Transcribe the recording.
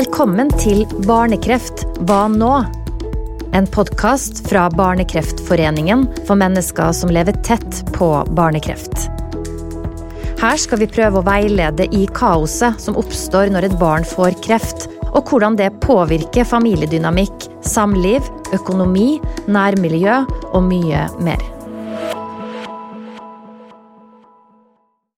Velkommen til Barnekreft hva nå? En podkast fra Barnekreftforeningen for mennesker som lever tett på barnekreft. Her skal vi prøve å veilede i kaoset som oppstår når et barn får kreft, og hvordan det påvirker familiedynamikk, samliv, økonomi, nærmiljø og mye mer.